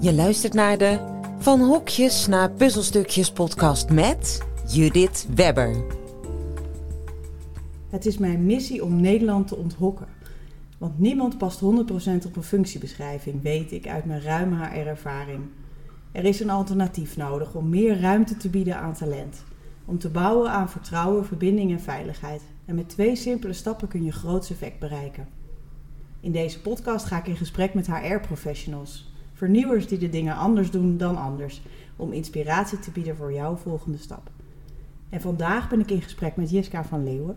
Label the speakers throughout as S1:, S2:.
S1: Je luistert naar de Van Hokjes naar Puzzelstukjes podcast met Judith Webber.
S2: Het is mijn missie om Nederland te onthokken. Want niemand past 100% op een functiebeschrijving, weet ik uit mijn ruime HR-ervaring. Er is een alternatief nodig om meer ruimte te bieden aan talent. Om te bouwen aan vertrouwen, verbinding en veiligheid. En met twee simpele stappen kun je groots effect bereiken. In deze podcast ga ik in gesprek met HR-professionals. Vernieuwers die de dingen anders doen dan anders. Om inspiratie te bieden voor jouw volgende stap. En vandaag ben ik in gesprek met Jiska van Leeuwen.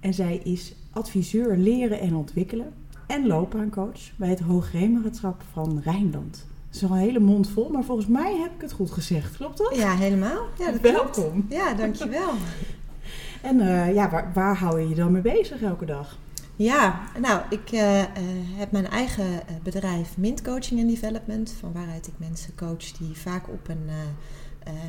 S2: En zij is adviseur leren en ontwikkelen en loopbaancoach bij het Hoogheemraadschap van Rijnland. Dat is al een hele mond vol, maar volgens mij heb ik het goed gezegd. Klopt dat?
S3: Ja, helemaal. Ja, dat
S2: Welkom.
S3: Klopt. Ja, dankjewel.
S2: En uh, ja, waar, waar hou je je dan mee bezig elke dag?
S3: Ja, nou, ik uh, uh, heb mijn eigen bedrijf Mint Coaching and Development, van waaruit ik mensen coach die vaak op een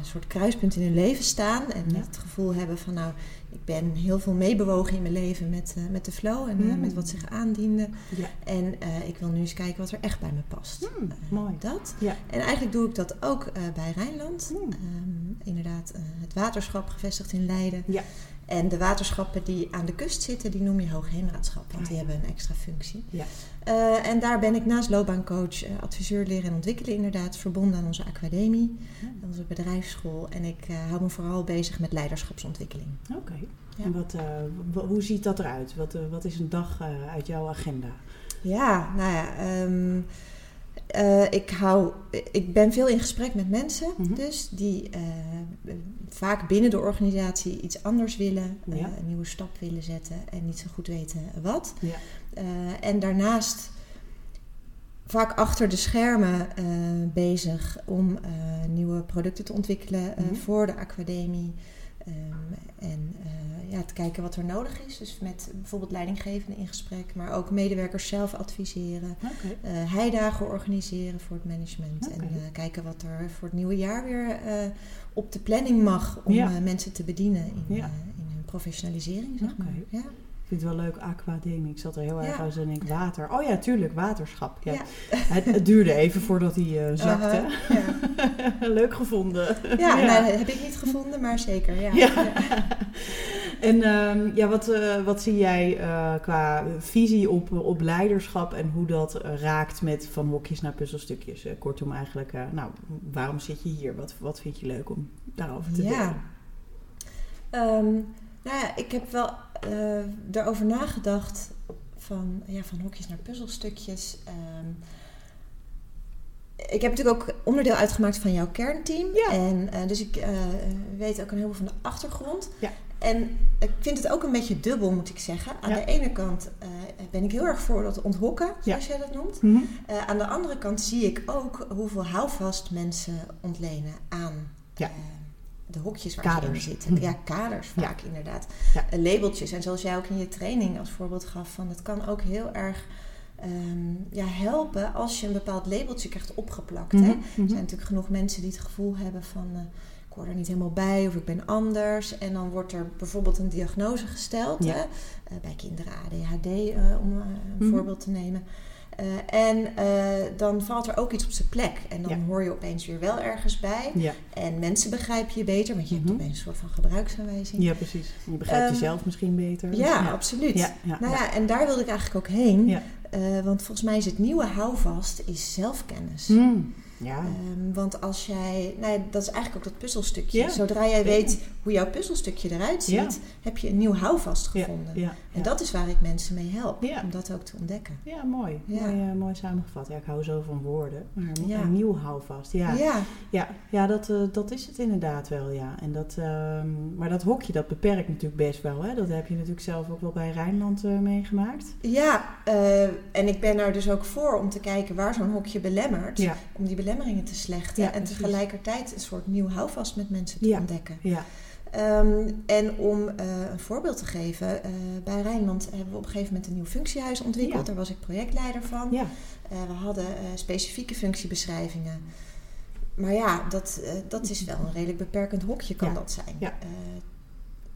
S3: soort kruispunt in hun leven staan en ja. het gevoel hebben van nou, ik ben heel veel meebewogen in mijn leven met, met de flow en mm. met wat zich aandiende. Ja. En ik wil nu eens kijken wat er echt bij me past.
S2: Mm, mooi.
S3: Dat. Ja. En eigenlijk doe ik dat ook bij Rijnland. Mm. Um, inderdaad, het waterschap gevestigd in Leiden.
S2: Ja.
S3: En de waterschappen die aan de kust zitten, die noem je hoogheemraadschap, want die hebben een extra functie.
S2: Ja.
S3: Uh, en daar ben ik naast loopbaancoach, uh, adviseur leren en ontwikkelen inderdaad, verbonden aan onze academie, ja. onze bedrijfsschool. En ik uh, hou me vooral bezig met leiderschapsontwikkeling.
S2: Oké. Okay. En wat, hoe ziet dat eruit? Wat, wat is een dag uit jouw agenda?
S3: Ja, nou ja... Um, uh, ik, hou, ik ben veel in gesprek met mensen, mm -hmm. dus die uh, vaak binnen de organisatie iets anders willen, ja. uh, een nieuwe stap willen zetten en niet zo goed weten wat.
S2: Ja.
S3: en daarnaast vaak achter de schermen bezig om nieuwe producten te ontwikkelen mm -hmm. voor de academie. Um, en uh, ja, te kijken wat er nodig is. Dus met bijvoorbeeld leidinggevenden in gesprek, maar ook medewerkers zelf adviseren.
S2: Okay.
S3: Uh, heidagen organiseren voor het management.
S2: Okay.
S3: En uh, kijken wat er voor het nieuwe jaar weer op de planning mag om
S2: Ja.
S3: mensen te bedienen in,
S2: Ja.
S3: in hun professionalisering, zeg maar. Ja.
S2: Ik vind het wel leuk, aquademie. Ik zat er heel erg uit en ik water. Oh ja, tuurlijk, waterschap. Ja. Het, het duurde even voordat hij eh, zakte.
S3: Ja.
S2: leuk gevonden.
S3: Ja, nou, dat heb ik niet gevonden, maar zeker. Ja.
S2: Ja. En ehm, ja, wat, eh, wat zie jij eh, qua visie op, op leiderschap en hoe dat raakt met van hokjes naar puzzelstukjes? Kortom eigenlijk, nou, waarom zit je hier? Wat, wat vind je leuk om daarover te
S3: Ja.
S2: delen?
S3: Ehm, nou ja, ik heb wel eh erover nagedacht van, ja, van hokjes naar puzzelstukjes. Ehm, ik heb natuurlijk ook onderdeel uitgemaakt van jouw kernteam.
S2: Ja.
S3: En, eh, dus ik eh, weet ook een heleboel van de achtergrond.
S2: Ja.
S3: En ik vind het ook een beetje dubbel, moet ik zeggen. Aan
S2: Ja.
S3: de ene kant eh, ben ik heel erg voor dat onthokken, zoals jij dat noemt.
S2: Mhm.
S3: Eh, aan de andere kant zie ik ook hoeveel houvast mensen ontlenen aan
S2: Ja.
S3: eh, de hokjes waar
S2: Kaders.
S3: ze in zitten. Ja, kaders vaak inderdaad.
S2: Ja.
S3: Eh, labeltjes. En zoals jij ook in je training als voorbeeld gaf, van het kan ook heel erg ehm, ja, helpen als je een bepaald labeltje krijgt opgeplakt. Hè?
S2: Mhm,
S3: Er
S2: mhm.
S3: zijn natuurlijk genoeg mensen die het gevoel hebben van eh, ik hoor er niet helemaal bij of ik ben anders. En dan wordt er bijvoorbeeld een diagnose gesteld.
S2: Ja.
S3: Hè? Eh, bij kinderen ADHD, om een
S2: Mhm.
S3: voorbeeld te nemen. Eh, en eh, dan valt er ook iets op zijn plek. En dan
S2: Ja.
S3: hoor je opeens weer wel ergens bij.
S2: Ja.
S3: En mensen begrijpen je beter, want je
S2: Mhm.
S3: hebt opeens een soort van gebruiksaanwijzing.
S2: ja, precies. Je begrijpt
S3: Ehm,
S2: jezelf misschien beter.
S3: Ja, absoluut.
S2: Ja,
S3: nou
S2: ja.
S3: en daar wilde ik eigenlijk ook heen. Eh, want volgens mij is het nieuwe houvast is zelfkennis.
S2: Hmm. Ja.
S3: Ehm, want als jij, nou ja, dat is eigenlijk ook dat puzzelstukje.
S2: Ja,
S3: Zodra jij weet hoe jouw puzzelstukje eruit ziet,
S2: Ja.
S3: heb je een nieuw houvast gevonden.
S2: ja,
S3: En dat is waar ik mensen mee help, om dat ook te ontdekken.
S2: Ja, mooi. Mooi, eh, mooi samengevat. Ja, ik hou zo van woorden. Maar een- nieuw houvast. Ja, ja.
S3: Ja,
S2: ja, dat, eh, dat is het inderdaad wel, ja. En dat, ehm, maar dat hokje, dat beperkt natuurlijk best wel. Hè? Dat heb je natuurlijk zelf ook wel bij Rijnland eh, meegemaakt.
S3: ja en ik ben er dus ook voor om te kijken waar zo'n hokje belemmert.
S2: Ja,
S3: Om die belemmeringen te slechten.
S2: Ja,
S3: en
S2: precies.
S3: tegelijkertijd een soort nieuw houvast met mensen te
S2: Ja.
S3: ontdekken.
S2: ja.
S3: Ehm, en om eh, een voorbeeld te geven, eh, bij Rijnland hebben we op een gegeven moment een nieuw functiehuis ontwikkeld.
S2: Ja.
S3: Daar was ik projectleider van.
S2: ja.
S3: Eh, we hadden specifieke functiebeschrijvingen. Maar ja, dat, dat is wel een redelijk beperkend hokje, kan
S2: Ja.
S3: dat zijn.
S2: Ja.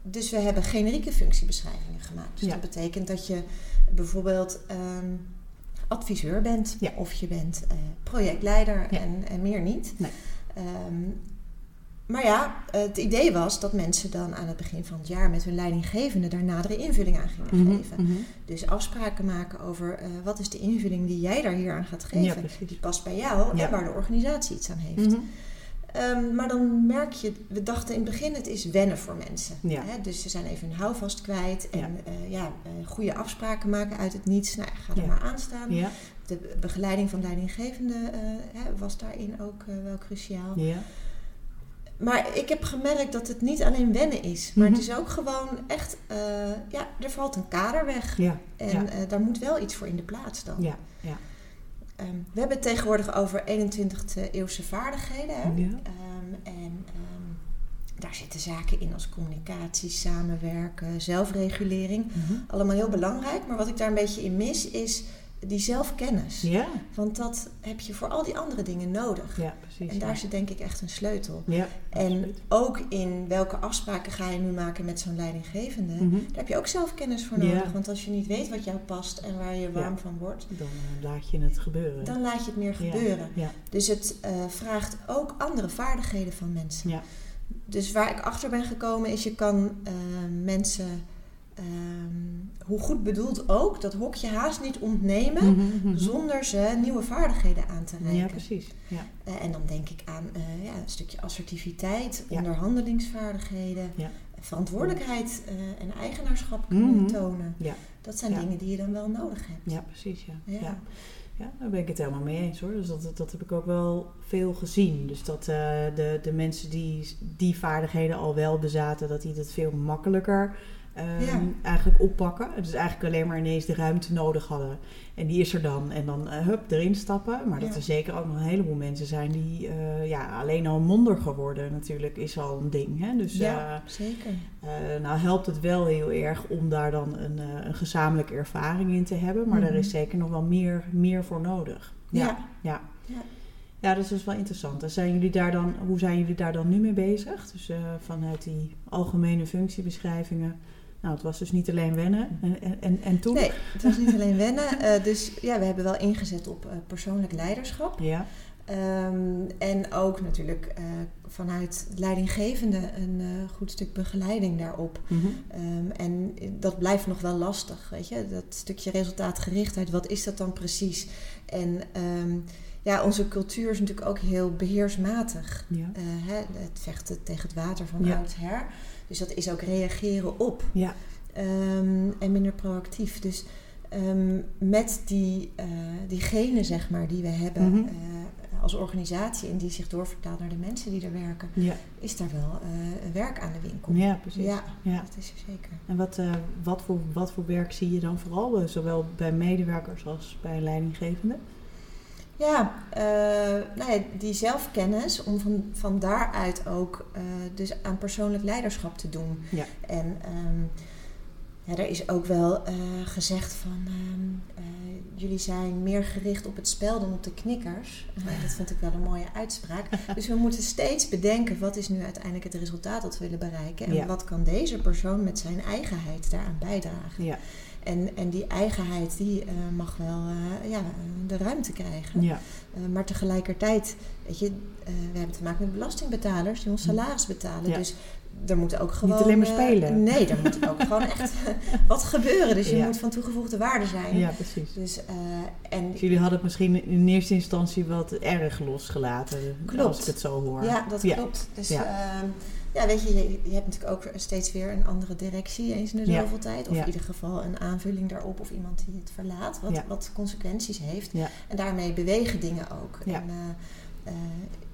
S3: Dus we hebben generieke functiebeschrijvingen gemaakt. Dus
S2: Ja.
S3: dat betekent dat je bijvoorbeeld ehm, adviseur bent.
S2: Ja.
S3: Of je bent eh, projectleider
S2: Ja.
S3: en, en meer niet.
S2: Nee.
S3: Ehm, maar ja, het idee was dat mensen dan aan het begin van het jaar met hun leidinggevende daar nadere invulling aan gingen
S2: Mhm,
S3: geven.
S2: mhm.
S3: Dus afspraken maken over eh, wat is de invulling die jij daar hier aan gaat geven.
S2: Ja.
S3: Die past bij jou en waar de organisatie iets aan heeft.
S2: Mhm.
S3: Ehm, maar dan merk je, we dachten in het begin het is wennen voor mensen.
S2: Ja.
S3: Hè? Dus ze zijn even hun houvast kwijt. En
S2: Ja.
S3: ja, ja eh, goede afspraken maken uit het niets. Nou, ga er
S2: Ja.
S3: maar aan staan.
S2: Ja,
S3: De begeleiding van leidinggevende eh, hè, was daarin ook eh, wel cruciaal.
S2: ja.
S3: Maar ik heb gemerkt dat het niet alleen wennen is. Maar
S2: Mhm.
S3: het is ook gewoon echt, eh, ja, er valt een kader weg.
S2: Ja,
S3: En eh, daar moet wel iets voor in de plaats dan.
S2: ja, ja.
S3: Ehm, we hebben het tegenwoordig over 21e eeuwse vaardigheden. Hè?
S2: Ja.
S3: Ehm, en ehm, daar zitten zaken in als communicatie, samenwerken, zelfregulering.
S2: Mhm.
S3: Allemaal heel belangrijk. Maar wat ik daar een beetje in mis is die zelfkennis.
S2: Ja,
S3: Want dat heb je voor al die andere dingen nodig.
S2: ja, precies.
S3: En daar zit denk ik echt een sleutel.
S2: Ja,
S3: En
S2: absoluut.
S3: ook in welke afspraken ga je nu maken met zo'n leidinggevende.
S2: Mhm.
S3: Daar heb je ook zelfkennis voor
S2: Ja.
S3: nodig. Want als je niet weet wat jou past en waar je warm van wordt,
S2: Dan eh, laat je het gebeuren.
S3: dan laat je het meer gebeuren.
S2: Ja,
S3: Dus het eh, vraagt ook andere vaardigheden van mensen.
S2: ja.
S3: Dus waar ik achter ben gekomen is, je kan eh, mensen, ehm, hoe goed bedoeld ook, dat hokje haast niet ontnemen
S2: Mhm, mhm.
S3: zonder ze nieuwe vaardigheden aan te reiken.
S2: Ja, precies. Ja,
S3: Eh, en dan denk ik aan eh, ja, een stukje assertiviteit,
S2: Ja.
S3: onderhandelingsvaardigheden,
S2: Ja.
S3: verantwoordelijkheid eh, en eigenaarschap kunnen
S2: Mhm.
S3: tonen.
S2: Ja.
S3: Dat zijn dingen die je dan wel nodig hebt.
S2: ja precies. Ja.
S3: Ja.
S2: Ja. Ja. daar ben ik het helemaal mee eens hoor. Dus dat, dat heb ik ook wel veel gezien. Dus dat de, de mensen die die vaardigheden al wel bezaten, dat die het veel makkelijker ehm,
S3: Ja.
S2: eigenlijk oppakken. Dus eigenlijk alleen maar ineens de ruimte nodig hadden. En die is er dan. En dan eh, hup, erin stappen. Maar dat
S3: Ja.
S2: er zeker ook nog een heleboel mensen zijn die eh, ja, alleen al mondiger worden natuurlijk is al een ding. Hè? Dus
S3: Ja,
S2: eh,
S3: zeker.
S2: nou helpt het wel heel erg om daar dan een, een gezamenlijke ervaring in te hebben. Maar
S3: Mhm.
S2: er is zeker nog wel meer, meer voor nodig. Ja,
S3: Ja.
S2: ja.
S3: Ja.
S2: Dat is dus wel interessant. En zijn jullie daar dan, hoe zijn jullie daar dan nu mee bezig? Dus vanuit die algemene functiebeschrijvingen. Nou, het was dus niet alleen wennen. En, en- en, en toen?
S3: Nee, het was niet alleen wennen. Eh, dus ja, we hebben wel ingezet op eh, persoonlijk leiderschap.
S2: Ja,
S3: Ehm, en ook natuurlijk eh, vanuit leidinggevende een goed stuk begeleiding daarop. Ehm, en dat blijft nog wel lastig, weet je. Dat stukje resultaatgerichtheid, wat is dat dan precies? En ehm, ja, onze cultuur is natuurlijk ook heel beheersmatig.
S2: ja,
S3: hè, het vechten tegen het water van
S2: Ja.
S3: oudsher. Dus dat is ook reageren op.
S2: ja,
S3: Ehm, en minder proactief. Dus ehm, met die, eh die genen, zeg maar, die we hebben
S2: Mhm.
S3: eh, als organisatie en die zich doorvertaalt naar de mensen die er werken,
S2: ja.
S3: is daar wel eh, werk aan de winkel.
S2: ja, precies.
S3: Ja,
S2: Ja.
S3: dat is er zeker.
S2: En wat, wat, voor, wat voor werk zie je dan vooral, zowel bij medewerkers als bij leidinggevenden?
S3: Ja, eh, nou ja, die zelfkennis om van, van daaruit ook eh, dus aan persoonlijk leiderschap te doen.
S2: Ja.
S3: En ja, er is ook wel eh, gezegd van ehm, eh, jullie zijn meer gericht op het spel dan op de knikkers. Dat vond ik wel een mooie uitspraak. dus we moeten steeds bedenken wat is nu uiteindelijk het resultaat dat we willen bereiken. En
S2: Ja.
S3: wat kan deze persoon met zijn eigenheid daaraan bijdragen.
S2: Ja,
S3: En, en die eigenheid die eh, mag wel eh, ja, de ruimte krijgen.
S2: ja,
S3: Uh, maar tegelijkertijd, weet je, we hebben te maken met belastingbetalers die ons salaris betalen.
S2: Hm. Ja.
S3: Dus er moet ook gewoon.
S2: alleen maar spelen.
S3: nee, er moet ook gewoon echt wat gebeuren. Dus je
S2: Ja.
S3: moet van toegevoegde waarde zijn.
S2: ja, precies.
S3: Dus, uh, en,
S2: Dus jullie hadden het misschien in eerste instantie wat erg losgelaten,
S3: Klopt.
S2: als ik het zo hoor.
S3: ja, dat
S2: Ja.
S3: klopt. Dus
S2: Ja.
S3: ja. Ja, weet je, je, je hebt natuurlijk ook steeds weer een andere directie eens in de
S2: Ja.
S3: zoveel tijd. Of
S2: Ja.
S3: in ieder geval een aanvulling daarop of iemand die het verlaat, wat,
S2: Ja.
S3: wat consequenties heeft. En daarmee bewegen dingen ook. En, eh, eh,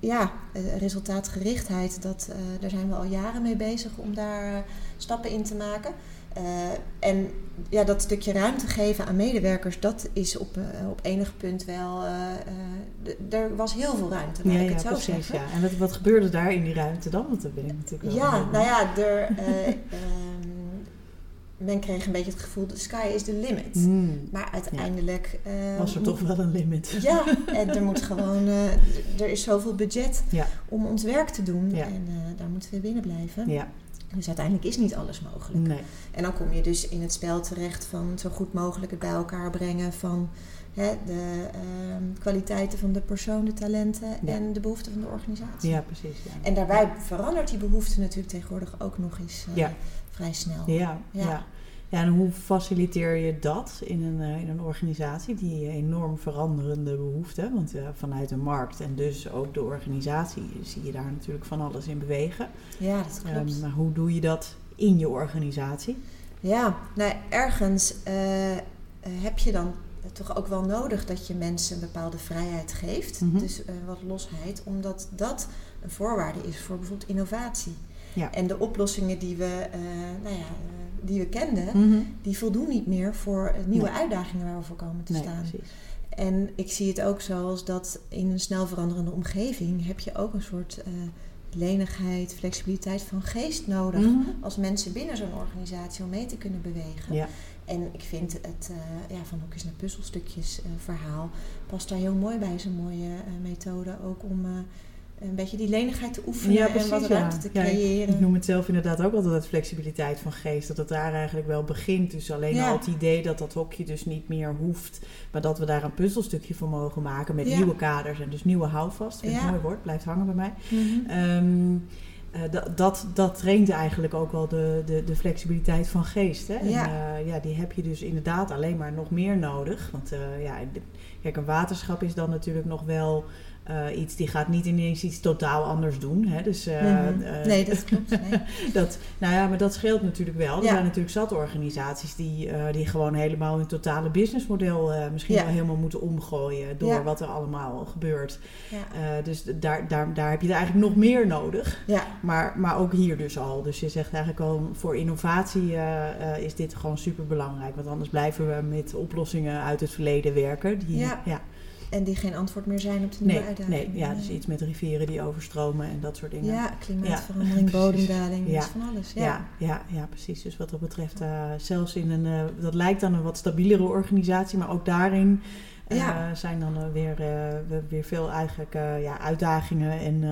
S3: ja, eh, resultaatgerichtheid, dat, eh, daar zijn we al jaren mee bezig om daar eh, stappen in te maken. En ja, dat stukje ruimte geven aan medewerkers, dat is op, op enig punt wel. er was heel veel ruimte, laat
S2: Ja,
S3: ik
S2: ja,
S3: het zo
S2: precies.
S3: zeggen.
S2: Ja. En wat, wat gebeurde daar in die ruimte dan? Want dat ben ik natuurlijk wel
S3: Ja, nou ja, er, men kreeg een beetje het gevoel, de sky is the limit.
S2: Hmm.
S3: Maar uiteindelijk... eh,
S2: Was er
S3: moet-
S2: toch wel een limit?
S3: Ja, en er moet gewoon... eh, er is zoveel budget
S2: Ja.
S3: om ons werk te doen.
S2: Ja.
S3: En eh, daar moeten we binnen blijven.
S2: Ja,
S3: Dus uiteindelijk is niet alles mogelijk.
S2: Nee.
S3: En dan kom je dus in het spel terecht van zo goed mogelijk het bij elkaar brengen van hè, de ehm, kwaliteiten van de persoon, de talenten
S2: Ja.
S3: en de behoeften van de organisatie.
S2: Ja, precies. Ja.
S3: En daarbij verandert die behoefte natuurlijk tegenwoordig ook nog eens eh,
S2: Ja.
S3: Vrij snel.
S2: Ja, ja.
S3: Ja.
S2: ja. en hoe faciliteer je dat in een, eh, in een organisatie, die enorm veranderende behoeften? Want eh, vanuit de markt en dus ook de organisatie zie je daar natuurlijk van alles in bewegen.
S3: Ja, dat klopt.
S2: Ehm, maar hoe doe je dat in je organisatie?
S3: Ja, nou ergens eh, heb je dan toch ook wel nodig dat je mensen een bepaalde vrijheid geeft.
S2: Mhm.
S3: Dus wat losheid, omdat dat een voorwaarde is voor bijvoorbeeld innovatie.
S2: Ja.
S3: En de oplossingen die we, eh, nou ja, eh, die we kenden,
S2: Mhm.
S3: die voldoen niet meer voor eh, nieuwe
S2: Nee.
S3: uitdagingen waar we voor komen te
S2: Nee,
S3: staan.
S2: precies.
S3: En ik zie het ook zoals dat in een snel veranderende omgeving heb je ook een soort lenigheid, flexibiliteit van geest nodig
S2: Mhm.
S3: als mensen binnen zo'n organisatie om mee te kunnen bewegen.
S2: Ja.
S3: En ik vind het eh, ja, van hoekjes naar puzzelstukjes verhaal past daar heel mooi bij. Is een mooie methode ook om een beetje die lenigheid te oefenen
S2: Ja,
S3: en wat
S2: ja.
S3: ruimte te
S2: Ja, ik-
S3: creëren.
S2: ik noem het zelf inderdaad ook altijd het flexibiliteit van geest. Dat het daar eigenlijk wel begint. Dus alleen al het idee dat dat hokje dus niet meer hoeft. Maar dat we daar een puzzelstukje van mogen maken met nieuwe kaders. En dus nieuwe houvast. Vind ik
S3: Ja.
S2: een mooi woord. Blijft hangen bij mij.
S3: Mhm.
S2: Ehm, eh, dat, dat, dat traint eigenlijk ook wel de, de, de flexibiliteit van geest. Hè? En,
S3: Ja.
S2: eh, ja, die heb je dus inderdaad alleen maar nog meer nodig. Want eh, ja, de- kijk, een waterschap is dan natuurlijk nog wel eh, iets, die gaat niet ineens iets totaal anders doen. Hè? Dus, eh,
S3: Mhm.
S2: eh,
S3: nee, dat klopt. Nee.
S2: dat, nou ja, maar dat scheelt natuurlijk wel. Er zijn natuurlijk zat organisaties die, die gewoon helemaal hun totale businessmodel misschien
S3: Ja.
S2: wel helemaal moeten omgooien door
S3: Ja.
S2: wat er allemaal gebeurt. Dus daar, daar, daar heb je er eigenlijk nog meer nodig.
S3: ja,
S2: Maar, maar ook hier dus al. Dus je zegt eigenlijk al, voor innovatie is dit gewoon super belangrijk. Want anders blijven we met oplossingen uit het verleden werken. Die,
S3: Ja. En die geen antwoord meer zijn op de nieuwe
S2: Nee,
S3: uitdagingen.
S2: nee, ja, dus iets met rivieren die overstromen en dat soort dingen.
S3: Ja, klimaatverandering,
S2: Ja,
S3: bodemdaling,
S2: Ja.
S3: is van alles. Ja.
S2: Ja, ja, ja, precies. Dus wat dat betreft, eh, zelfs in een, eh, dat lijkt dan een wat stabielere organisatie, maar ook daarin eh, zijn dan weer, we- weer veel eigenlijk ja, uitdagingen en,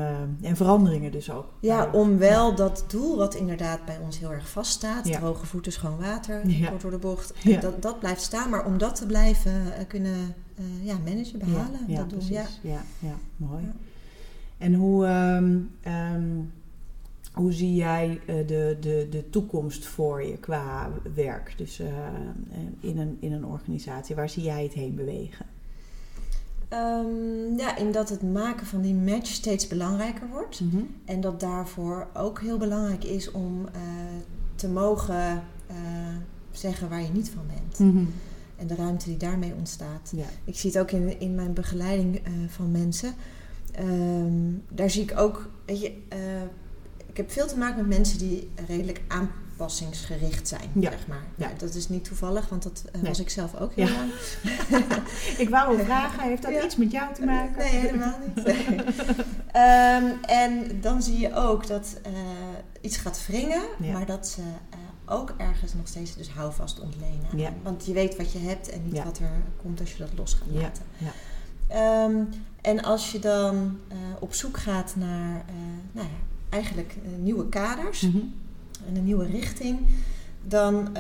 S2: en veranderingen dus ook.
S3: Ja, om wel dat doel wat inderdaad bij ons heel erg vaststaat,
S2: Ja.
S3: droge voeten, schoon water, kort door de bocht, dat, dat blijft staan. Maar om dat te blijven kunnen eh, ja, managen, behalen,
S2: ja,
S3: dat
S2: precies.
S3: Ja.
S2: Ja, ja, mooi. En hoe, ehm, ehm, hoe zie jij eh, de, de, de toekomst voor je qua werk? Dus eh, in, een, in een organisatie, waar zie jij het heen bewegen?
S3: Ehm, ja, in dat het maken van die match steeds belangrijker wordt. En dat daarvoor ook heel belangrijk is om te mogen zeggen waar je niet van bent.
S2: Mhm.
S3: En de ruimte die daarmee ontstaat.
S2: Ja.
S3: Ik zie het ook in, in mijn begeleiding eh, van mensen. Ehm, daar zie ik ook, weet je, eh, ik heb veel te maken met mensen die redelijk aanpassingsgericht zijn,
S2: Ja.
S3: zeg maar.
S2: Ja.
S3: Dat is niet toevallig, want dat eh,
S2: Nee.
S3: was ik zelf ook heel
S2: Ja.
S3: lang.
S2: Ik wou hem vragen, heeft dat iets met jou te maken?
S3: Nee, helemaal niet. Ehm, en dan zie je ook dat iets gaat wringen, maar dat ze ook ergens nog steeds dus houvast ontlenen.
S2: Ja.
S3: Want je weet wat je hebt en niet
S2: Ja.
S3: wat er komt als je dat los gaat laten.
S2: ja.
S3: Ehm, en als je dan eh, op zoek gaat naar eh, nou ja, eigenlijk eh, nieuwe kaders
S2: Mhm.
S3: en een nieuwe richting, dan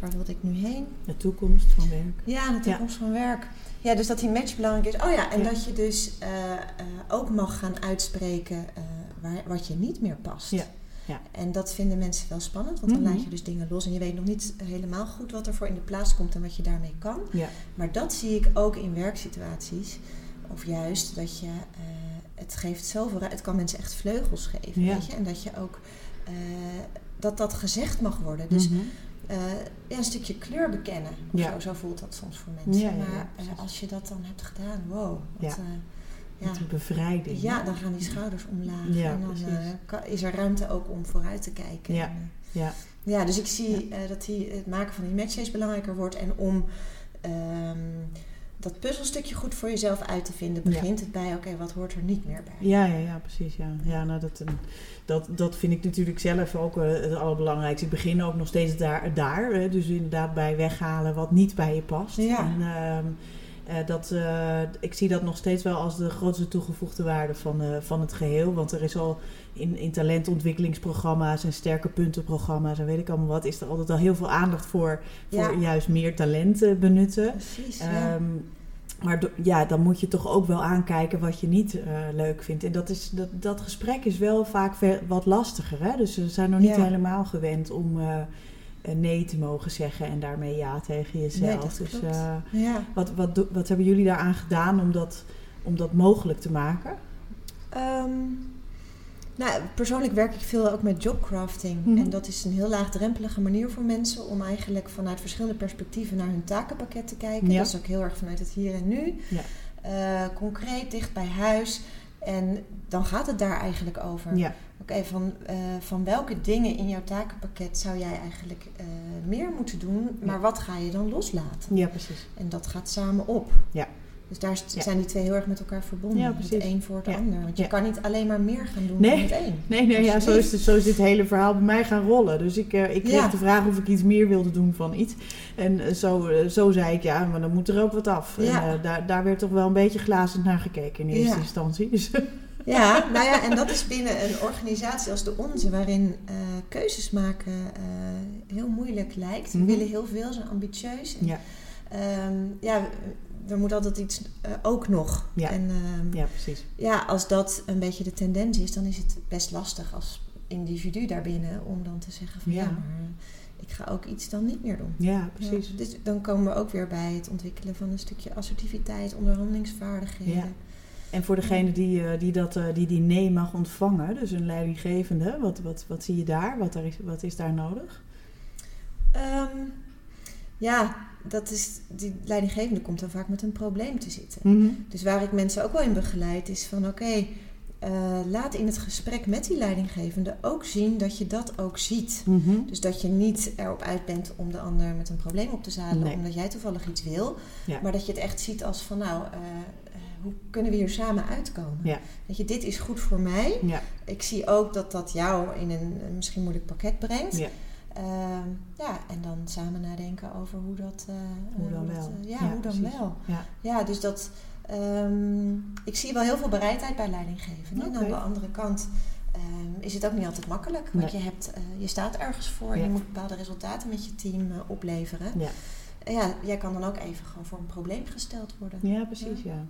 S3: waar wilde ik nu heen?
S2: De toekomst van werk.
S3: Ja, de toekomst van werk. Ja, dus dat die match belangrijk is. Oh ja, en dat je dus ook mag gaan uitspreken waar, wat je niet meer past.
S2: Ja, ja.
S3: En dat vinden mensen wel spannend, want dan
S2: Mhm.
S3: laat je dus dingen los en je weet nog niet helemaal goed wat er voor in de plaats komt en wat je daarmee kan.
S2: Ja.
S3: Maar dat zie ik ook in werksituaties. Of juist dat je, eh, het geeft zoveel, het kan mensen echt vleugels geven,
S2: Ja.
S3: weet je. En dat je ook, eh, dat dat gezegd mag worden. Dus
S2: Mhm.
S3: eh, ja, een stukje kleur bekennen.
S2: Ja.
S3: zo, zo voelt dat soms voor mensen.
S2: Ja,
S3: maar als je dat dan hebt gedaan, wow. Wat.
S2: Ja. Bevrijding.
S3: ja, dan gaan die schouders omlaag.
S2: Ja,
S3: en dan eh, is er ruimte ook om vooruit te kijken.
S2: Ja.
S3: En, eh,
S2: Ja.
S3: ja, dus ik zie eh, dat die, het maken van die matches belangrijker wordt. En om ehm, dat puzzelstukje goed voor jezelf uit te vinden, begint het bij, oké, wat hoort er niet meer bij?
S2: Ja, ja, ja, precies. Ja, ja nou, dat, dat, dat vind ik natuurlijk zelf ook het allerbelangrijkste. Ik begin ook nog steeds daar. daar hè, dus inderdaad bij weghalen wat niet bij je past.
S3: Ja.
S2: En, ehm, Eh, dat, eh, ik zie dat nog steeds wel als de grootste toegevoegde waarde van, eh, van het geheel. Want er is al in, in talentontwikkelingsprogramma's en sterke puntenprogramma's en weet ik allemaal wat, is er altijd al heel veel aandacht voor, voor juist meer talent benutten.
S3: Precies, ja.
S2: Ehm, maar do- ja, dan moet je toch ook wel aankijken wat je niet leuk vindt. En dat, is, dat, dat gesprek is wel vaak wat lastiger. Hè? Dus ze zijn nog niet
S3: Ja.
S2: helemaal gewend om nee te mogen zeggen en daarmee ja tegen jezelf.
S3: Nee,
S2: dus eh,
S3: ja.
S2: wat, wat, wat hebben jullie daaraan gedaan om dat, om dat mogelijk te maken?
S3: Ehm, nou, persoonlijk werk ik veel ook met jobcrafting.
S2: Mhm.
S3: En dat is een heel laagdrempelige manier voor mensen om eigenlijk vanuit verschillende perspectieven naar hun takenpakket te kijken.
S2: Ja.
S3: Dat is ook heel erg vanuit het hier en nu.
S2: Ja.
S3: Eh, concreet, dicht bij huis. En dan gaat het daar eigenlijk over.
S2: Ja,
S3: Oké, van, eh, van welke dingen in jouw takenpakket zou jij eigenlijk eh, meer moeten doen, maar
S2: Ja.
S3: wat ga je dan loslaten?
S2: ja precies.
S3: En dat gaat samen op.
S2: Ja.
S3: Dus daar
S2: Ja.
S3: zijn die twee heel erg met elkaar verbonden.
S2: Ja,
S3: het een voor het
S2: Ja.
S3: ander. Want je kan niet alleen maar meer gaan doen
S2: Nee.
S3: dan het één.
S2: Nee, nee ja, zo,
S3: Alsjeblieft.
S2: is het, zo is dit hele verhaal bij mij gaan rollen. Dus ik, eh, ik kreeg de vraag of ik iets meer wilde doen van iets. En zo, zo zei ik, ja, maar dan moet er ook wat af.
S3: Ja.
S2: En daar, daar werd toch wel een beetje glazend naar gekeken in eerste instantie. Dus,
S3: Ja, nou ja, en dat is binnen een organisatie als de onze, waarin eh, keuzes maken eh, heel moeilijk lijkt. We
S2: Mhm.
S3: willen heel veel, zijn ambitieus. En,
S2: ja,
S3: ehm, ja, er moet altijd iets eh, ook nog.
S2: Ja.
S3: En ehm,
S2: ja, precies.
S3: ja, als dat een beetje de tendens is, dan is het best lastig als individu daarbinnen om dan te zeggen van ja,
S2: Ja.
S3: maar ik ga ook iets dan niet meer doen.
S2: Ja, precies.
S3: Ja, dus dan komen we ook weer bij het ontwikkelen van een stukje assertiviteit, onderhandelingsvaardigheden.
S2: En voor degene die, eh, die, dat, eh, die die nee mag ontvangen, dus een leidinggevende, wat, wat, wat zie je daar? Wat, er is, wat is daar nodig?
S3: Ehm, ja, dat is, die leidinggevende komt dan vaak met een probleem te zitten.
S2: Mhm.
S3: Dus waar ik mensen ook wel in begeleid is van oké, eh, laat in het gesprek met die leidinggevende ook zien dat je dat ook ziet.
S2: Mhm.
S3: Dus dat je niet erop uit bent om de ander met een probleem op te zadelen
S2: Nee.
S3: omdat jij toevallig iets wil.
S2: Ja.
S3: Maar dat je het echt ziet als van nou, hoe kunnen we hier samen uitkomen?
S2: Ja.
S3: Dat je, dit is goed voor mij.
S2: Ja,
S3: Ik zie ook dat dat jou in een, een misschien moeilijk pakket brengt.
S2: ja.
S3: Ehm, ja, en dan samen nadenken over hoe dat... eh,
S2: Hoe
S3: eh,
S2: dan wel.
S3: eh, ja, hoe dan
S2: precies.
S3: wel.
S2: Ja.
S3: Dus dat... ehm, ik zie wel heel veel bereidheid bij leidinggevenden. En aan de andere kant ehm, is het ook niet altijd makkelijk. Want
S2: Nee.
S3: je, hebt, je staat ergens voor.
S2: Ja.
S3: Je moet bepaalde resultaten met je team opleveren.
S2: Ja.
S3: Ja, jij kan dan ook even gewoon voor een probleem gesteld worden.
S2: Ja, precies, ja. Ja,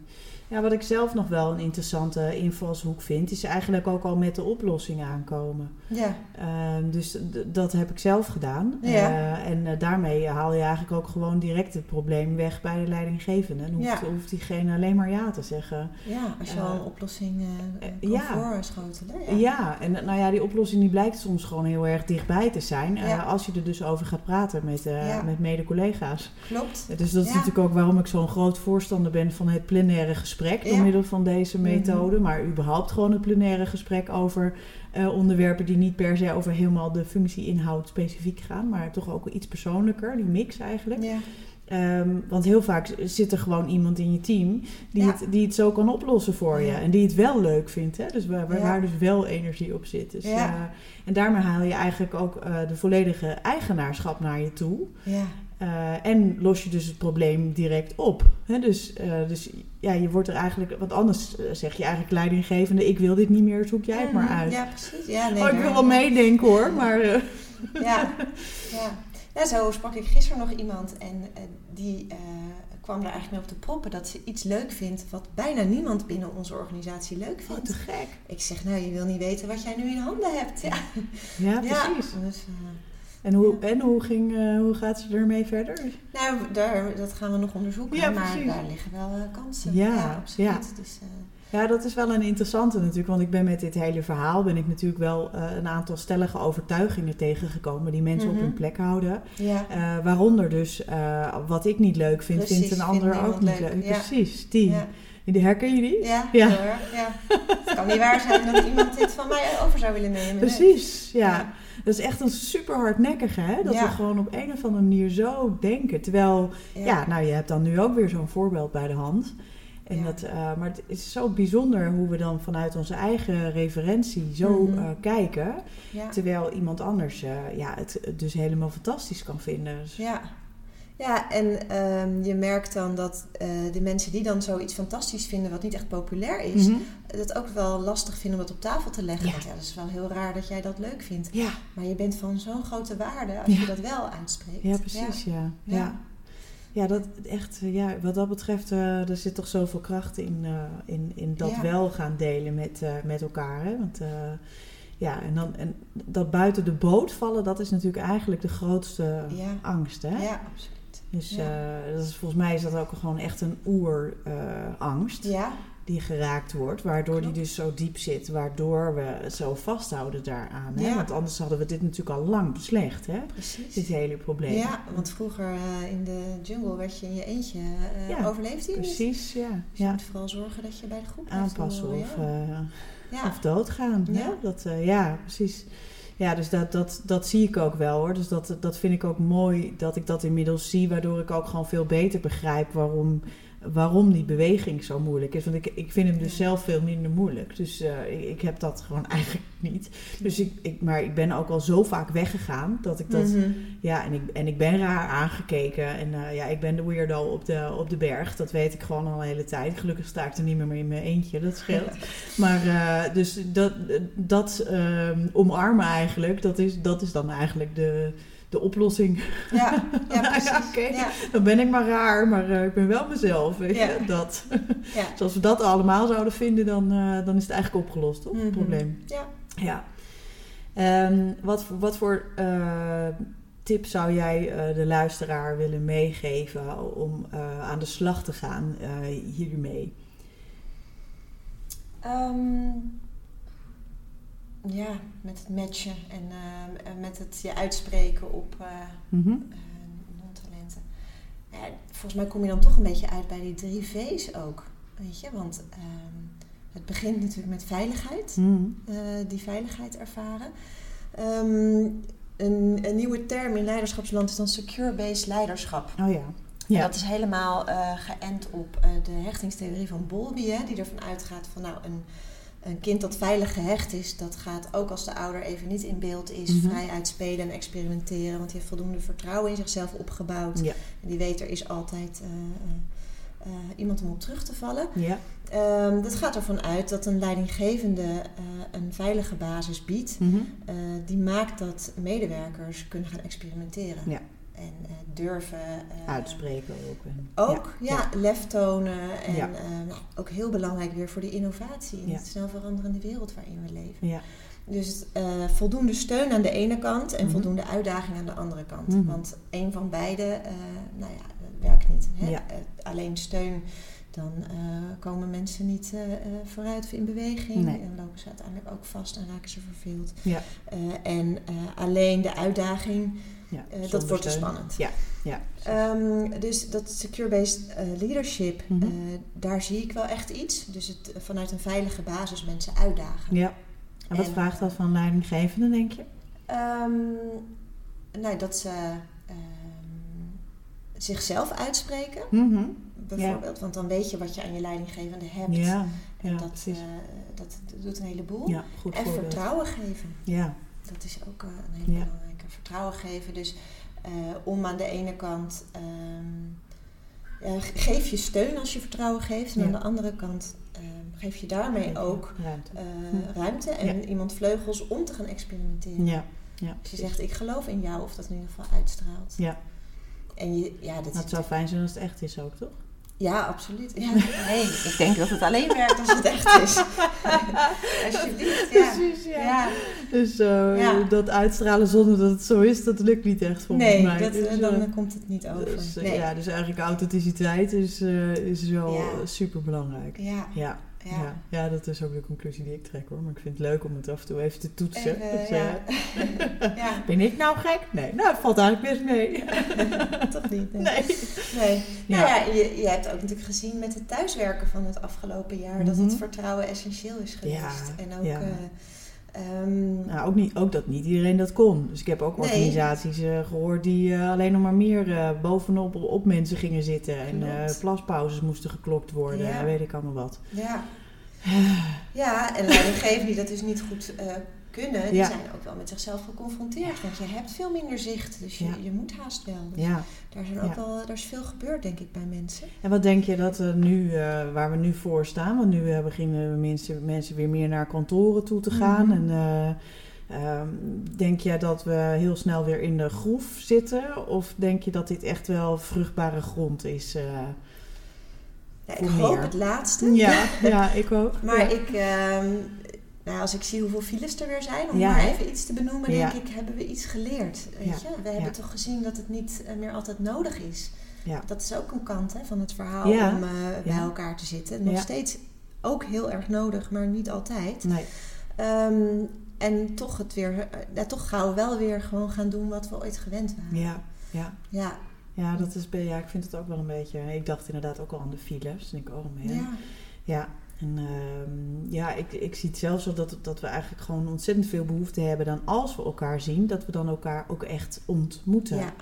S2: wat ik zelf nog wel een interessante invalshoek vind, is eigenlijk ook al met de oplossing aankomen.
S3: Ja,
S2: Ehm, dus dat heb ik zelf gedaan.
S3: Ja.
S2: Eh, en eh, daarmee haal je eigenlijk ook gewoon direct het probleem weg bij de leidinggevende. En hoeft,
S3: Ja.
S2: hoeft diegene alleen maar ja te zeggen.
S3: ja als je al
S2: Eh,
S3: een oplossing kan
S2: ja.
S3: voorschotelen.
S2: Ja.
S3: Ja.
S2: en nou ja, die oplossing die blijkt soms gewoon heel erg dichtbij te zijn.
S3: Ja.
S2: als je er dus over gaat praten met,
S3: Ja.
S2: met mede-collega's.
S3: Klopt.
S2: Dus dat is
S3: Ja.
S2: natuurlijk ook waarom ik zo'n groot voorstander ben van het plenaire gesprek door
S3: Ja.
S2: middel van deze
S3: Mhm.
S2: methode. Maar überhaupt gewoon het plenaire gesprek over eh, onderwerpen die niet per se over helemaal de functie-inhoud specifiek gaan, maar toch ook iets persoonlijker, die mix eigenlijk.
S3: Ja.
S2: Ehm, want heel vaak zit er gewoon iemand in je team die,
S3: Ja.
S2: het, die het zo kan oplossen voor je. En die het wel leuk vindt. Hè? Dus waar, waar,
S3: Ja.
S2: waar dus wel energie op zit. Dus, eh, en daarmee haal je eigenlijk ook eh, de volledige eigenaarschap naar je toe. Eh, en los je dus het probleem direct op. Dus, eh, dus ja, je wordt er eigenlijk... Want anders eh, zeg je eigenlijk leidinggevende... ik wil dit niet meer, zoek jij het maar
S3: Mhm.
S2: uit.
S3: Ja, precies. Ja, nee,
S2: oh, ik wil wel meedenken hoor, maar...
S3: Ja, ja. zo sprak ik gisteren nog iemand en die kwam er eigenlijk mee op de proppen dat ze iets leuk vindt wat bijna niemand binnen onze organisatie leuk
S2: oh,
S3: vindt.
S2: te gek.
S3: Ik zeg, nou, je wil niet weten wat jij nu in handen hebt. Ja,
S2: Ja,
S3: ja.
S2: precies.
S3: Dus,
S2: En, hoe, en hoe, ging, eh, hoe gaat ze ermee verder?
S3: nou, daar, dat gaan we nog onderzoeken,
S2: Ja,
S3: maar
S2: precies.
S3: daar liggen wel eh, kansen.
S2: Ja,
S3: absoluut.
S2: ja.
S3: Dus, eh,
S2: Ja, dat is wel een interessante natuurlijk. Want ik ben met dit hele verhaal... ben ik natuurlijk wel een aantal stellige overtuigingen tegengekomen... die mensen op
S3: Mhm.
S2: hun plek houden.
S3: ja.
S2: Waaronder dus wat ik niet leuk vind,
S3: Precies,
S2: vindt een ander ook niet
S3: leuk.
S2: leuk.
S3: Ja.
S2: Precies, die.
S3: Ja,
S2: Die herken je die?
S3: ja,
S2: Ja.
S3: ja. Het kan niet waar zijn dat iemand dit van mij over zou willen nemen.
S2: Precies, ja.
S3: Ja.
S2: Dat is echt een super hardnekkige, hè? Dat
S3: Ja.
S2: we gewoon op een of andere manier zo denken. Terwijl, ja, nou, je hebt dan nu ook weer zo'n voorbeeld bij de hand. En
S3: Ja.
S2: dat, eh, maar het is zo bijzonder hoe we dan vanuit onze eigen referentie zo
S3: Mhm.
S2: eh, kijken. Terwijl iemand anders eh, ja, het, het dus helemaal fantastisch kan vinden. Dus-
S3: Ja. Ja, en ehm, je merkt dan dat eh, de mensen die dan zoiets fantastisch vinden, wat niet echt populair is,
S2: Mhm.
S3: het ook wel lastig vinden om dat op tafel te leggen.
S2: Ja.
S3: Want ja, dat is wel heel raar dat jij dat leuk vindt.
S2: Ja,
S3: Maar je bent van zo'n grote waarde als
S2: Ja.
S3: je dat wel aanspreekt.
S2: ja precies, ja. Ja,
S3: Ja.
S2: ja. dat echt, eh, ja, wat dat betreft, eh, er zit toch zoveel kracht in, eh, in, in dat
S3: Ja.
S2: wel gaan delen met, met elkaar. Hè? Want ja, en, dan, en dat buiten de boot vallen, dat is natuurlijk eigenlijk de grootste
S3: Ja.
S2: angst. Hè?
S3: Ja, absoluut.
S2: Dus
S3: Ja.
S2: eh, dat is, volgens mij is dat ook gewoon echt een oerangst
S3: Ja,
S2: die geraakt wordt, waardoor
S3: Klopt.
S2: die dus zo diep zit, waardoor we het zo vasthouden daaraan. Hè? Want anders hadden we dit natuurlijk al lang beslecht, hè?
S3: precies.
S2: dit hele probleem.
S3: Ja, want vroeger eh, in de jungle werd je in je eentje uh,
S2: Ja,
S3: overleefd.
S2: Precies, ja.
S3: Dus je moet vooral zorgen dat je bij de groep
S2: Aanpassen of, eh, of doodgaan. Ja, dat, eh, ja precies. Ja, dus dat, dat, dat zie ik ook wel hoor. Dus dat, dat vind ik ook mooi dat ik dat inmiddels zie, waardoor ik ook gewoon veel beter begrijp waarom, waarom die beweging zo moeilijk is. Want ik, ik vind hem dus zelf veel minder moeilijk. Dus eh, ik, ik heb dat gewoon eigenlijk niet. Dus ik, ik, maar ik ben ook al zo vaak weggegaan dat ik dat.
S3: Mhm.
S2: Ja, en ik, en ik ben raar aangekeken. En eh, ja, ik ben de weirdo op de, op de berg. Dat weet ik gewoon al een hele tijd. Gelukkig sta ik er niet meer in mijn eentje. Dat scheelt. Maar eh, dus dat, dat ehm, omarmen eigenlijk, dat is, dat is dan eigenlijk de, de oplossing.
S3: Ja, ja,
S2: ja,
S3: precies. Ja,
S2: Dan ben ik maar raar, maar eh, ik ben wel mezelf. Weet je? Dat.
S3: ja.
S2: Dus als we dat allemaal zouden vinden, dan, eh, dan is het eigenlijk opgelost, toch?
S3: Mhm.
S2: Het probleem.
S3: ja.
S2: Ja. Ehm, wat, voor- wat voor eh, tip zou jij de luisteraar willen meegeven om aan de slag te gaan hiermee?
S3: Ehm, ja, met het matchen en en met het je uitspreken op eh, eh, non-talenten. Ja, volgens mij kom je dan toch een beetje uit bij die drie V's ook. Weet je, want ehm, het begint natuurlijk met veiligheid.
S2: Mhm.
S3: eh, die veiligheid ervaren. Ehm, een, een nieuwe term in leiderschapsland is dan secure-based leiderschap.
S2: Oh ja.
S3: En
S2: Ja.
S3: dat is helemaal eh, geënt op eh, de hechtingstheorie van Bowlby, hè, die ervan uitgaat van nou, een, een kind dat veilig gehecht is, dat gaat ook als de ouder even niet in beeld is,
S2: Mhm.
S3: vrij uitspelen en experimenteren, want die heeft voldoende vertrouwen in zichzelf opgebouwd.
S2: Ja.
S3: En die weet er is altijd eh, eh, eh, iemand om op terug te vallen.
S2: Ja.
S3: Ehm, dat gaat ervan uit dat een leidinggevende een veilige basis biedt.
S2: Mhm.
S3: Die maakt dat medewerkers kunnen gaan experimenteren.
S2: Ja.
S3: En eh, durven. eh,
S2: Uitspreken ook.
S3: Ook, ja, lef tonen. En
S2: Ja.
S3: eh, nou, ook heel belangrijk weer voor die innovatie in de snel veranderende wereld waarin we leven.
S2: Ja.
S3: Dus eh, voldoende steun aan de ene kant en
S2: Mhm.
S3: voldoende uitdaging aan de andere kant.
S2: Mhm.
S3: Want een van beide, nou ja, dat werkt niet. Hè? Alleen steun, dan komen mensen niet vooruit of in beweging.
S2: Nee.
S3: En lopen ze uiteindelijk ook vast en raken ze verveeld.
S2: Ja.
S3: En alleen de uitdaging,
S2: Ja.
S3: eh, dat wordt te
S2: steun.
S3: spannend.
S2: Ja. Ja.
S3: Ehm, dus dat secure-based eh, leadership,
S2: Mhm.
S3: eh, daar zie ik wel echt iets. Dus het vanuit een veilige basis mensen uitdagen.
S2: ja. En wat
S3: En-
S2: vraagt dat van leidinggevenden, denk je?
S3: Ehm, nou, dat ze ehm, zichzelf uitspreken,
S2: Mhm.
S3: bijvoorbeeld. Want dan weet je wat je aan je leidinggevende hebt.
S2: Ja.
S3: en
S2: Ja,
S3: dat, dat doet een heleboel.
S2: Ja, goed
S3: en
S2: voorbeeld.
S3: vertrouwen geven.
S2: Ja.
S3: Dat is ook een hele belangrijke. Vertrouwen geven. Dus eh, om aan de ene kant... ehm, geef je steun als je vertrouwen geeft. En
S2: Ja.
S3: aan de andere kant ehm, geef je daarmee ook
S2: Ruimte.
S3: eh,
S2: Ja.
S3: ruimte en
S2: Ja.
S3: iemand vleugels om te gaan experimenteren.
S2: Ja. Ja.
S3: Als je zegt, ik geloof in jou, of dat in ieder geval uitstraalt.
S2: Ja.
S3: En je, ja, dat
S2: het zou fijn zijn als het echt is ook, toch?
S3: Ja, absoluut. Ja, nee, ik denk dat het alleen werkt als het echt is. Alsjeblieft, ja.
S2: Precies, ja.
S3: Ja,
S2: Dus eh,
S3: Ja.
S2: dat uitstralen zonder dat het zo is, dat lukt niet echt volgens
S3: nee,
S2: mij.
S3: dat,
S2: Dus,
S3: eh, dan
S2: eh,
S3: komt het niet over.
S2: dus,
S3: nee.
S2: ja, dus eigenlijk authenticiteit is, is wel super belangrijk.
S3: ja,
S2: Ja,
S3: ja.
S2: dat is ook de conclusie die ik trek hoor. Maar ik vind het leuk om het af en toe even te toetsen.
S3: Even,
S2: Dus,
S3: ja.
S2: eh,
S3: ja,
S2: ben ik nou gek? Nee, nou het valt eigenlijk best mee.
S3: toch niet. Nee.
S2: Nee.
S3: Nou ja, je, je hebt ook natuurlijk gezien met het thuiswerken van het afgelopen jaar dat het
S2: Mhm.
S3: vertrouwen essentieel is geweest.
S2: Ja,
S3: En ook
S2: ja.
S3: Eh, ehm,
S2: Nou, ook, niet, ook dat niet iedereen dat kon. Dus ik heb ook
S3: Nee.
S2: organisaties eh, gehoord die eh, alleen nog maar meer eh, bovenop op mensen gingen zitten. En plaspauzes moesten geklokt worden.
S3: Ja.
S2: En weet ik allemaal wat.
S3: ja. ja, en leidinggevenden die dat dus niet goed kunnen, die
S2: Ja.
S3: zijn ook wel met zichzelf geconfronteerd. Want je hebt veel minder zicht, dus je,
S2: Ja.
S3: je moet haast wel. Dus
S2: Ja.
S3: daar, zijn ook wel, daar is veel gebeurd, denk ik, bij mensen.
S2: En wat denk je dat er nu, eh, waar we nu voor staan? Want nu eh, beginnen mensen, mensen weer meer naar kantoren toe te gaan.
S3: Mhm.
S2: En eh, ehm, denk je dat we heel snel weer in de groef zitten? Of denk je dat dit echt wel vruchtbare grond is? eh?
S3: Ik hoop
S2: meer.
S3: het laatste.
S2: Ja, ja, ik ook.
S3: Maar
S2: ja.
S3: ik, ehm, nou, als ik zie hoeveel files er weer zijn, om
S2: Ja,
S3: maar even iets te benoemen, denk ik, hebben we iets geleerd. Weet je? We hebben toch gezien dat het niet eh, meer altijd nodig is. Dat is ook een kant hè, van het verhaal om eh, bij elkaar te zitten. Nog steeds ook heel erg nodig, maar niet altijd.
S2: Nee,
S3: Ehm, en toch het weer, eh, ja, toch gauw wel weer gewoon gaan doen wat we ooit gewend waren.
S2: ja, ja.
S3: Ja,
S2: Ja, dat is, ja, ik vind het ook wel een beetje... Ik dacht inderdaad ook al aan de files. En ik, oh man.
S3: ja.
S2: Ja, en ehm, ja, ik, ik zie het zelfs zo dat, dat we eigenlijk gewoon ontzettend veel behoefte hebben dan als we elkaar zien, dat we dan elkaar ook echt ontmoeten.
S3: ja.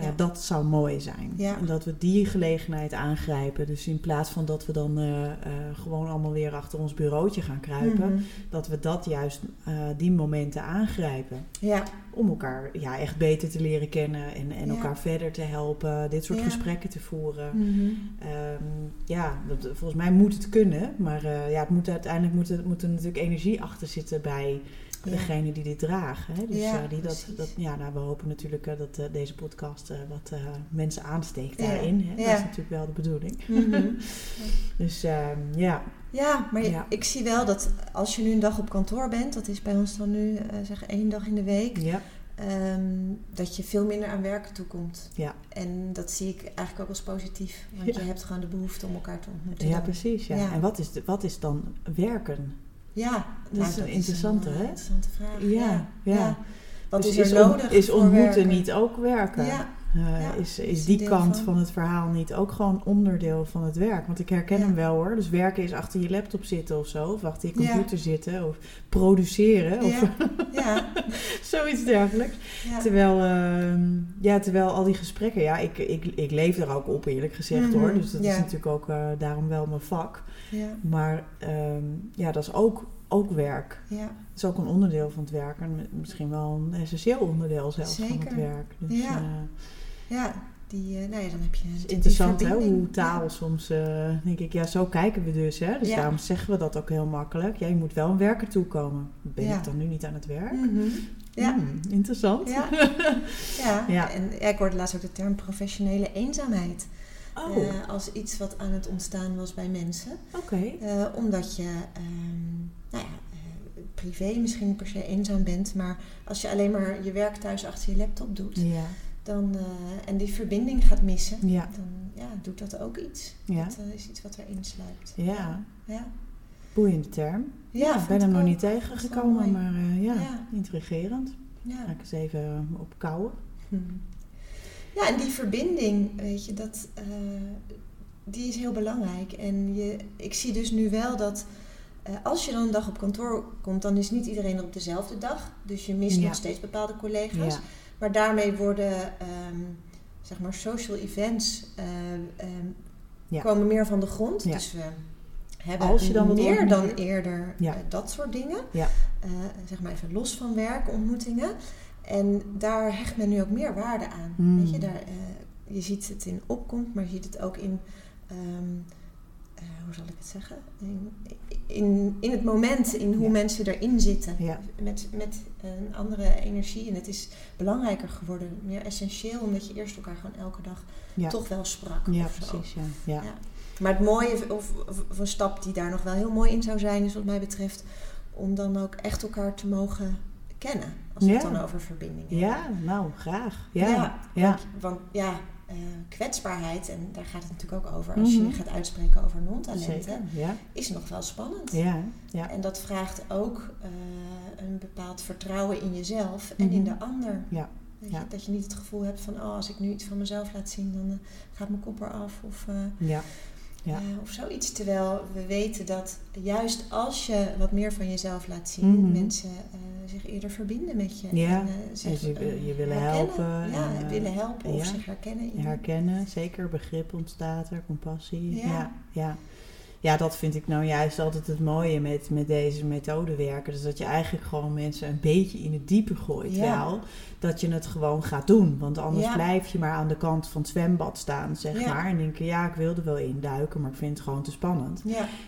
S3: Ja.
S2: Dat zou mooi zijn.
S3: Ja.
S2: En dat we die gelegenheid aangrijpen. Dus in plaats van dat we dan eh, eh, gewoon allemaal weer achter ons bureautje gaan kruipen,
S3: Mhm.
S2: dat we dat juist, eh, die momenten aangrijpen.
S3: ja.
S2: Om elkaar ja, echt beter te leren kennen en, en
S3: Ja.
S2: elkaar verder te helpen, dit soort gesprekken te voeren.
S3: Mhm.
S2: Ehm, ja, dat, volgens mij moet het kunnen. Maar ja, het moet uiteindelijk moet er, moet er natuurlijk energie achter zitten bij. Degene die dit dragen. Hè? Dus
S3: Ja,
S2: eh, die dat, dat, ja, nou, we hopen natuurlijk eh, dat eh, deze podcast wat mensen aansteekt daarin. Hè? Dat is natuurlijk wel de bedoeling.
S3: Mhm.
S2: Dus ehm, ja,
S3: Ja, maar
S2: Ja.
S3: ik zie wel dat als je nu een dag op kantoor bent, dat is bij ons dan nu zeg één dag in de week,
S2: ja,
S3: ehm, dat je veel minder aan werken toekomt.
S2: Ja.
S3: En dat zie ik eigenlijk ook als positief, want
S2: Ja.
S3: je hebt gewoon de behoefte om elkaar te ontmoeten.
S2: ja,
S3: dan.
S2: precies. Ja.
S3: Ja.
S2: En wat is, de, wat is dan werken?
S3: Ja,
S2: Dat is een interessante, hè?
S3: interessante vraag.
S2: Ja,
S3: Ja,
S2: ja.
S3: Wat
S2: Dus
S3: is
S2: is ontmoeten
S3: werken?
S2: niet ook werken?
S3: Ja,
S2: Eh,
S3: Ja,
S2: is,
S3: is
S2: die kant
S3: van.
S2: van het verhaal niet ook gewoon onderdeel van het werk? Want ik herken
S3: Ja.
S2: hem wel hoor. Dus werken is achter je laptop zitten of zo. Of achter je
S3: Ja.
S2: computer zitten. Of produceren. Of
S3: ja, ja,
S2: zoiets dergelijks. Terwijl, ehm, ja, terwijl al die gesprekken... Ja, ik, ik, ik leef er ook op eerlijk gezegd
S3: Mhm,
S2: hoor. Dus dat is natuurlijk ook eh, daarom wel mijn vak.
S3: ja,
S2: Maar ehm, ja, dat is ook, ook werk.
S3: ja.
S2: Het is ook een onderdeel van het werk. En misschien wel een essentieel onderdeel zelfs van het werk. Dus,
S3: Ja.
S2: eh,
S3: Ja, die, eh, nou ja, dan heb je
S2: Het is interessant hè, hoe taal
S3: Ja.
S2: soms, eh, denk ik, ja, zo kijken we dus. Hè? Dus
S3: Ja.
S2: daarom zeggen we dat ook heel makkelijk. Ja, je moet wel een werker toekomen. Ben
S3: Ja.
S2: ik dan nu niet aan het werk?
S3: Mhm. Ja.
S2: Hmm, interessant.
S3: Ja. Ja.
S2: Ja.
S3: en ik hoorde laatst ook de term professionele eenzaamheid.
S2: Oh,
S3: eh, als iets wat aan het ontstaan was bij mensen.
S2: oké.
S3: Omdat je ehm, nou ja, privé misschien niet per se eenzaam bent, maar als je alleen maar je werk thuis achter je laptop doet
S2: Ja,
S3: dan, eh, en die verbinding gaat missen,
S2: ja,
S3: dan ja, doet dat ook iets.
S2: ja.
S3: Dat eh, is iets wat erin sluipt.
S2: Ja,
S3: Ja.
S2: boeiende term.
S3: Ja,
S2: ik ben hem nog niet tegengekomen, maar eh, ja, intrigerend.
S3: Ja.
S2: Ga ik eens even op kouwen.
S3: Hm. Ja, en die verbinding, weet je, dat, die is heel belangrijk. En je, ik zie dus nu wel dat als je dan een dag op kantoor komt, dan is niet iedereen er op dezelfde dag. Dus je mist nog steeds bepaalde collega's. Maar daarmee worden, ehm, zeg maar, social events eh, ehm,
S2: Ja.
S3: komen meer van de grond.
S2: Ja.
S3: Dus we hebben
S2: Als je dan
S3: meer dan eerder
S2: Ja.
S3: eh, dat soort dingen. Eh, zeg maar even los van werk, ontmoetingen. En daar hecht men nu ook meer waarde aan.
S2: Mm.
S3: Weet je, daar, je ziet het in opkomst, maar je ziet het ook in, ehm, eh, hoe zal ik het zeggen? In, in, in het moment, in hoe
S2: Ja.
S3: mensen erin zitten.
S2: Ja.
S3: Met, met een andere energie. En het is belangrijker geworden, meer essentieel, omdat je eerst elkaar gewoon elke dag
S2: ja.
S3: toch wel sprak.
S2: ja precies. Ja.
S3: Maar het mooie, of, of, een stap die daar nog wel heel mooi in zou zijn, is wat mij betreft, om dan ook echt elkaar te mogen kennen. Als we het dan over verbinding hebben.
S2: Ja, nou, graag. Ja,
S3: Ja,
S2: ja.
S3: Want, want ja, eh, kwetsbaarheid, en daar gaat het natuurlijk ook over als je
S2: Mhm.
S3: je gaat uitspreken over non-talenten.
S2: Ja,
S3: is nog wel spannend.
S2: ja, ja.
S3: En dat vraagt ook eh, een bepaald vertrouwen in jezelf en in
S2: Mhm.
S3: de ander.
S2: Ja.
S3: Je, dat je niet het gevoel hebt van, oh, als ik nu iets van mezelf laat zien, dan eh, gaat mijn kop eraf. Of,
S2: ja. Ja.
S3: of zoiets. Terwijl we weten dat juist als je wat meer van jezelf laat zien,
S2: Mhm.
S3: mensen zich eerder verbinden met je.
S2: Ja,
S3: En, eh, zich,
S2: en je-
S3: eh,
S2: je willen helpen
S3: Ja,
S2: en, eh,
S3: willen helpen of
S2: ja.
S3: zich herkennen. In
S2: Herkennen, zeker begrip ontstaat er, compassie.
S3: Ja.
S2: Ja, ja. dat vind ik nou juist altijd het mooie met, met deze methode werken. Dus dat je eigenlijk gewoon mensen een beetje in het diepe gooit.
S3: Ja.
S2: Wel, dat je het gewoon gaat doen. Want anders
S3: Ja.
S2: blijf je maar aan de kant van het zwembad staan, zeg
S3: Ja.
S2: maar. En denk je, ja, ik wilde wel induiken, maar ik vind het gewoon te spannend.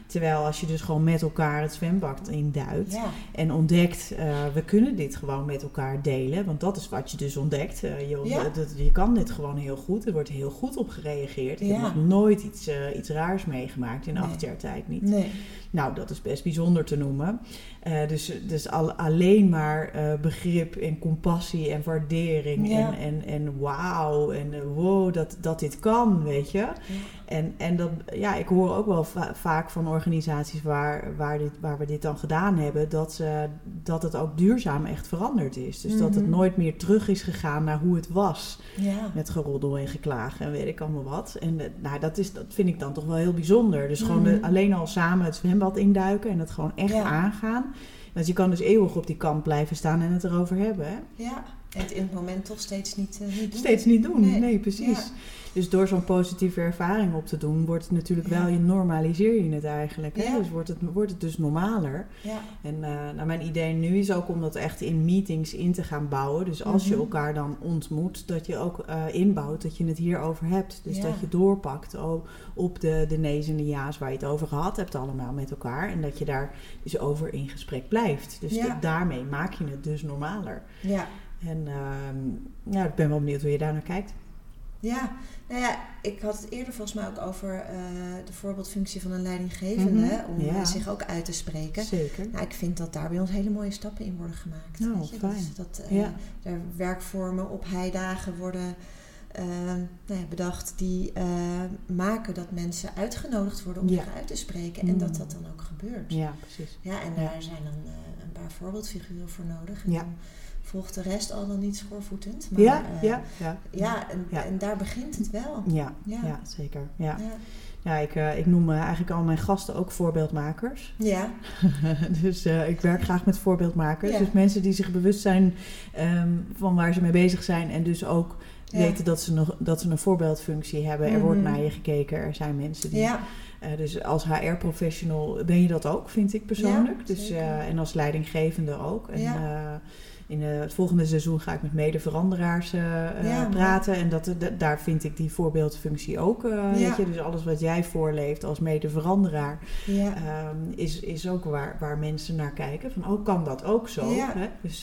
S2: Terwijl als je dus gewoon met elkaar het zwembad induikt en ontdekt, eh, we kunnen dit gewoon met elkaar delen. Want dat is wat je dus ontdekt. Eh, je, dat, je kan dit gewoon heel goed. Er wordt heel goed op gereageerd. Ik
S3: Ja.
S2: heb nog nooit iets, eh, iets raars meegemaakt in
S3: Nee.
S2: Jaar tijd niet.
S3: nee.
S2: Nou, dat is best bijzonder te noemen. Eh, dus dus al, alleen maar eh, begrip en compassie en waardering
S3: Ja.
S2: en, en, en wauw en eh, wow, dat, dat dit kan, weet je. En, en dat, ja, ik hoor ook wel va- vaak van organisaties waar, waar, dit, waar we dit dan gedaan hebben, dat, ze, dat het ook duurzaam echt veranderd is. Dus dat het
S3: Mhm.
S2: nooit meer terug is gegaan naar hoe het was.
S3: Ja,
S2: Met geroddel en geklaag en weet ik allemaal wat. En nou, dat, is, dat vind ik dan toch wel heel bijzonder. Dus gewoon de-
S3: Mhm.
S2: alleen al samen het zwembad induiken en het gewoon echt
S3: Ja.
S2: aangaan. Want je kan dus eeuwig op die kant blijven staan en het erover hebben. Hè?
S3: ja. Het in het moment toch steeds niet, eh, niet doen.
S2: Steeds niet doen.
S3: Nee.
S2: Nee, precies.
S3: Ja.
S2: Dus door zo'n positieve ervaring op te doen, wordt het natuurlijk
S3: Ja.
S2: wel, je normaliseer je het eigenlijk. Hè?
S3: Ja.
S2: Dus wordt het, wordt het dus normaler.
S3: Ja,
S2: En nou, mijn idee nu is ook om dat echt in meetings in te gaan bouwen. Dus als je
S3: Mhm.
S2: elkaar dan ontmoet, dat je ook eh, inbouwt dat je het hierover hebt. Dus dat je doorpakt op de, de nee's en de ja's waar je het over gehad hebt allemaal met elkaar. En dat je daar dus over in gesprek blijft. Dus daarmee maak je het dus normaler.
S3: ja.
S2: En ehm, ja, ik ben wel benieuwd hoe je daar naar kijkt.
S3: Ja, nou ja, ik had het eerder volgens mij ook over eh, de voorbeeldfunctie van een leidinggevende,
S2: Mhm,
S3: om
S2: ja.
S3: eh, zich ook uit te spreken.
S2: Zeker.
S3: Nou, ik vind dat daar bij ons hele mooie stappen in worden gemaakt.
S2: Nou,
S3: weet je?
S2: fijn.
S3: Dus dat eh,
S2: Ja.
S3: er werkvormen op heidagen worden nou ja, bedacht die maken dat mensen uitgenodigd worden om
S2: Ja.
S3: zich uit te spreken en dat dat dan ook gebeurt.
S2: Ja, precies.
S3: Ja, en
S2: Ja.
S3: daar zijn dan een paar voorbeeldfiguren voor nodig. En
S2: Ja.
S3: dan volgt de rest al dan niet schoorvoetend. Maar,
S2: Ja,
S3: eh,
S2: ja, ja.
S3: ja, en,
S2: Ja.
S3: en daar begint het wel.
S2: Ja,
S3: Ja.
S2: ja. zeker. Ja.
S3: Ja.
S2: Ik, eh, ik noem eh, eigenlijk al mijn gasten ook voorbeeldmakers.
S3: Ja,
S2: dus ik werk graag met voorbeeldmakers. Dus mensen die zich bewust zijn ehm, van waar ze mee bezig zijn. En dus ook weten dat ze, nog, dat ze een voorbeeldfunctie hebben. Er wordt
S3: Mhm.
S2: naar je gekeken. Er zijn mensen die...
S3: ja,
S2: eh, dus als HR-professional ben je dat ook, vind ik persoonlijk.
S3: Ja,
S2: dus, eh, en als leidinggevende ook. En,
S3: Ja.
S2: In eh, het volgende seizoen ga ik met mede-veranderaars eh, eh,
S3: Ja,
S2: praten. En dat, dat- daar vind ik die voorbeeldfunctie ook.
S3: Ja.
S2: weet je? Dus alles wat jij voorleeft als mede-veranderaar...
S3: ja.
S2: Ehm, is, is ook waar, waar mensen naar kijken. Van, oh, kan dat ook zo?
S3: Ja.
S2: Hè? Dus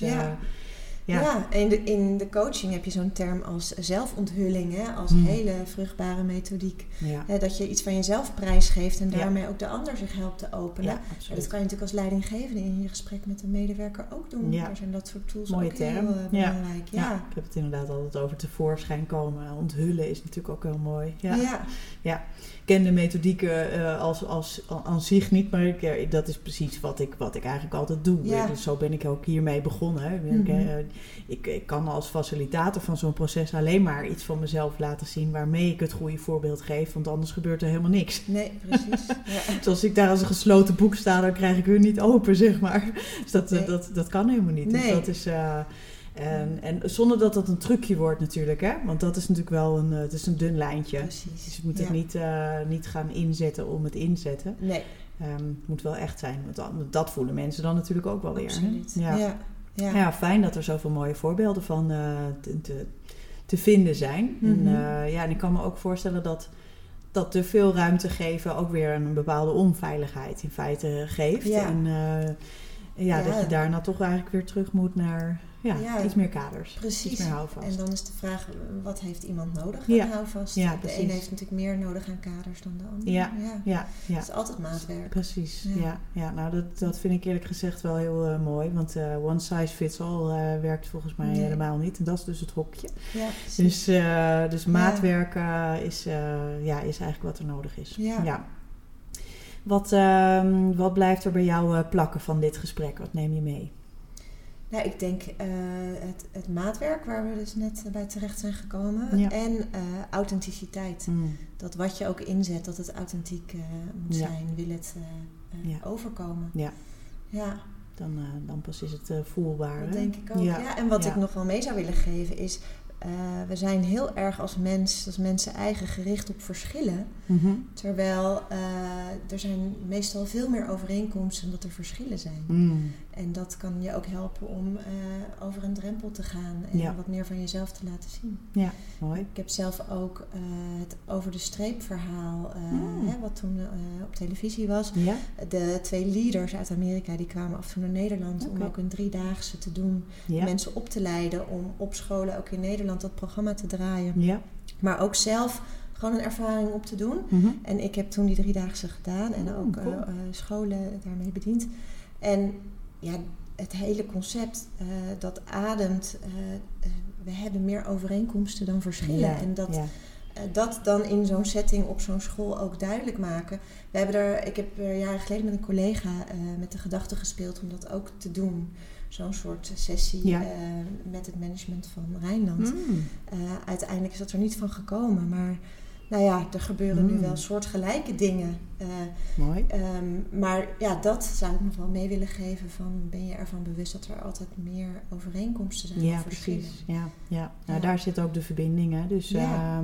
S3: Ja. in de, in de coaching heb je zo'n term als zelfonthulling, hè, als
S2: Hmm.
S3: hele vruchtbare methodiek.
S2: Ja.
S3: Hè, dat je iets van jezelf prijsgeeft en
S2: Ja.
S3: daarmee ook de ander zich helpt te openen. En dat kan je natuurlijk als leidinggevende in je gesprek met een medewerker ook doen. Daar zijn dat soort tools
S2: Mooie
S3: ook
S2: term.
S3: heel eh, belangrijk.
S2: Ja.
S3: Ja.
S2: ik heb het inderdaad altijd over tevoorschijn komen. Onthullen is natuurlijk ook heel mooi. Ja.
S3: Ja.
S2: Ik ken de methodieken eh, als, als, aan zich niet, maar ik, eh, dat is precies wat ik, wat ik eigenlijk altijd doe.
S3: Ja.
S2: Dus zo ben ik ook hiermee begonnen. hè. Ik, ik, ik kan als facilitator van zo'n proces alleen maar iets van mezelf laten zien waarmee ik het goede voorbeeld geef, want anders gebeurt er helemaal niks.
S3: Nee, precies. ja.
S2: Dus als ik daar als een gesloten boek sta, dan krijg ik hun niet open, zeg maar. Dus dat,
S3: Nee.
S2: dat, dat kan helemaal niet. Dus
S3: Nee.
S2: dat is, eh, en, en zonder dat dat een trucje wordt natuurlijk, hè. Want dat is natuurlijk wel een, eh, het is een dun lijntje.
S3: Precies.
S2: Dus je moet
S3: Ja.
S2: het niet, eh, niet gaan inzetten om het inzetten.
S3: Nee,
S2: Ehm, het moet wel echt zijn. Want dat voelen mensen dan natuurlijk ook wel weer.
S3: absoluut.
S2: Ja.
S3: Ja. Ja.
S2: Ja, fijn dat er zoveel mooie voorbeelden van eh, te, te, vinden zijn. En,
S3: Mhm.
S2: ja, en ik kan me ook voorstellen dat, dat te veel ruimte geven ook weer een bepaalde onveiligheid in feite geeft.
S3: Ja.
S2: En ja,
S3: Ja.
S2: dat je daarna toch eigenlijk weer terug moet naar ja,
S3: Ja.
S2: iets meer kaders.
S3: Precies.
S2: Iets meer houvast.
S3: En dan is de vraag, wat heeft iemand nodig
S2: Ja.
S3: aan houvast?
S2: Ja,
S3: de
S2: precies.
S3: een heeft natuurlijk meer nodig aan kaders dan de ander.
S2: Ja.
S3: ja.
S2: Ja.
S3: Het is altijd maatwerk.
S2: Precies,
S3: Ja.
S2: ja. nou dat, dat vind ik eerlijk gezegd wel heel eh, mooi. Want eh, one size fits all eh, werkt volgens mij
S3: Nee.
S2: helemaal niet. En dat is dus het hokje.
S3: Ja, precies.
S2: Dus, dus maatwerk is, ja, is eigenlijk wat er nodig is.
S3: Ja.
S2: Wat, ehm, wat blijft er bij jou plakken van dit gesprek? Wat neem je mee?
S3: Nou, ik denk eh, het, het maatwerk waar we dus net bij terecht zijn gekomen.
S2: Ja.
S3: En eh, authenticiteit.
S2: Mm,
S3: Dat wat je ook inzet, dat het authentiek eh, moet
S2: Ja.
S3: zijn. Wil het
S2: Ja.
S3: overkomen.
S2: Ja.
S3: Ja,
S2: dan, dan pas is het voelbaar.
S3: dat
S2: hè?
S3: denk ik ook.
S2: Ja.
S3: Ja. en wat
S2: Ja.
S3: ik nog wel mee zou willen geven is... we zijn heel erg als mens, als mensen eigen gericht op verschillen.
S2: Mhm.
S3: Terwijl er zijn meestal veel meer overeenkomsten dan dat er verschillen zijn.
S2: Mm.
S3: En dat kan je ook helpen om uh, over een drempel te gaan en
S2: Ja.
S3: wat meer van jezelf te laten zien.
S2: Ja, mooi.
S3: Ik heb zelf ook eh, het over de streep verhaal, eh,
S2: Mm.
S3: hè, wat toen eh, op televisie was.
S2: Ja,
S3: De twee leaders uit Amerika die kwamen af en toe naar Nederland om ook een driedaagse te doen.
S2: ja,
S3: Mensen op te leiden om op scholen ook in Nederland dat programma te draaien.
S2: ja.
S3: Maar ook zelf gewoon een ervaring op te doen.
S2: Mhm.
S3: En ik heb toen die driedaagse gedaan en
S2: Oh,
S3: ook eh,
S2: cool.
S3: eh, scholen daarmee bediend. En ja, het hele concept eh, dat ademt, eh, eh, we hebben meer overeenkomsten dan verschillen.
S2: Ja,
S3: En dat,
S2: ja.
S3: dat dan in zo'n setting op zo'n school ook duidelijk maken. We hebben er, ik heb er jaren geleden met een collega met de gedachte gespeeld om dat ook te doen. Zo'n soort sessie
S2: Ja.
S3: met het management van Rijnland.
S2: Mm.
S3: Uiteindelijk is dat er niet van gekomen. Maar nou ja, er gebeuren nu
S2: Mm.
S3: wel soortgelijke dingen. Eh,
S2: Mooi.
S3: ehm, maar ja, dat zou ik nog wel mee willen geven. Van, ben je ervan bewust dat er altijd meer overeenkomsten zijn
S2: Ja, precies. Ja, ja. Nou,
S3: Ja.
S2: daar zit ook de verbinding. Hè? Dus
S3: Ja.
S2: ja.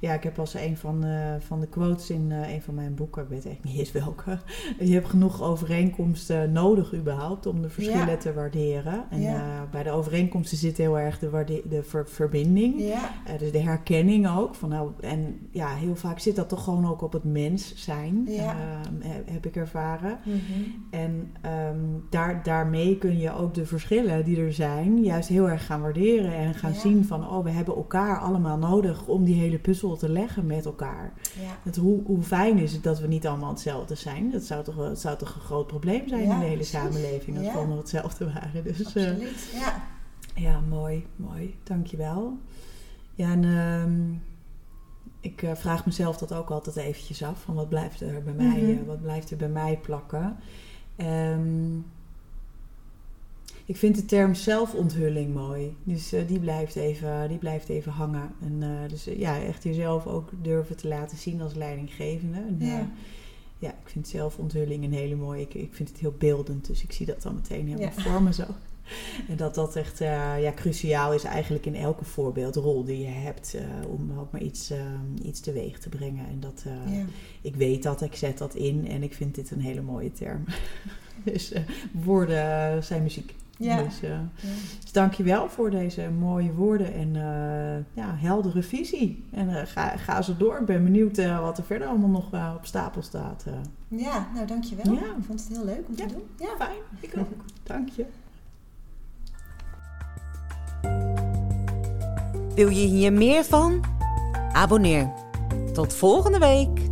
S2: ja, ik heb als een van de, van de quotes in eh, een van mijn boeken, ik weet echt niet eens welke. Je hebt genoeg overeenkomsten nodig überhaupt om de verschillen
S3: Ja.
S2: te waarderen. En eh, bij de overeenkomsten zit heel erg de, de ver- verbinding.
S3: Ja,
S2: dus de herkenning ook. Van, nou, en ja, heel vaak zit dat toch gewoon ook op het mens zijn,
S3: Ja.
S2: ehm, heb, ik ervaren.
S3: Mhm.
S2: En ehm, daar, daarmee kun je ook de verschillen die er zijn, juist heel erg gaan waarderen. En gaan
S3: Ja.
S2: zien van, oh, we hebben elkaar allemaal nodig om die hele puzzel te leggen met elkaar.
S3: ja.
S2: Het, hoe, hoe fijn is het dat we niet allemaal hetzelfde zijn? Dat zou toch, zou toch een groot probleem zijn in de hele
S3: precies.
S2: samenleving, als we allemaal hetzelfde waren. Dus, eh,
S3: absoluut. Ja.
S2: ja, mooi, mooi. Dankjewel. Ja, en ehm, ik eh, vraag mezelf dat ook altijd eventjes af. Van wat blijft er bij mij,
S3: Mhm.
S2: eh, wat blijft er bij mij plakken? Ehm, ik vind de term zelfonthulling mooi. Dus eh, die, blijft even, die blijft even hangen. En dus ja, echt jezelf ook durven te laten zien als leidinggevende. En,
S3: Ja.
S2: ja, ik vind zelfonthulling een hele mooie. Ik, ik vind het heel beeldend, dus ik zie dat dan meteen helemaal
S3: Ja.
S2: voor me zo. En dat dat echt eh, ja, cruciaal is eigenlijk in elke voorbeeldrol die je hebt eh, om ook maar iets, eh, iets teweeg te brengen. En dat, eh,
S3: Ja.
S2: ik weet dat, ik zet dat in en ik vind dit een hele mooie term. dus woorden zijn muziek.
S3: Ja.
S2: Dus, eh,
S3: Ja.
S2: dus dankjewel voor deze mooie woorden en ja, heldere visie. En ga, ga zo door. Ik ben benieuwd wat er verder allemaal nog op stapel staat.
S3: ja, nou dankjewel.
S2: Ja.
S3: Ik vond het heel leuk om
S2: Ja.
S3: te doen. Ja.
S2: Fijn, ik ook. Dank je.
S1: Wil je hier meer van? Abonneer. Tot volgende week.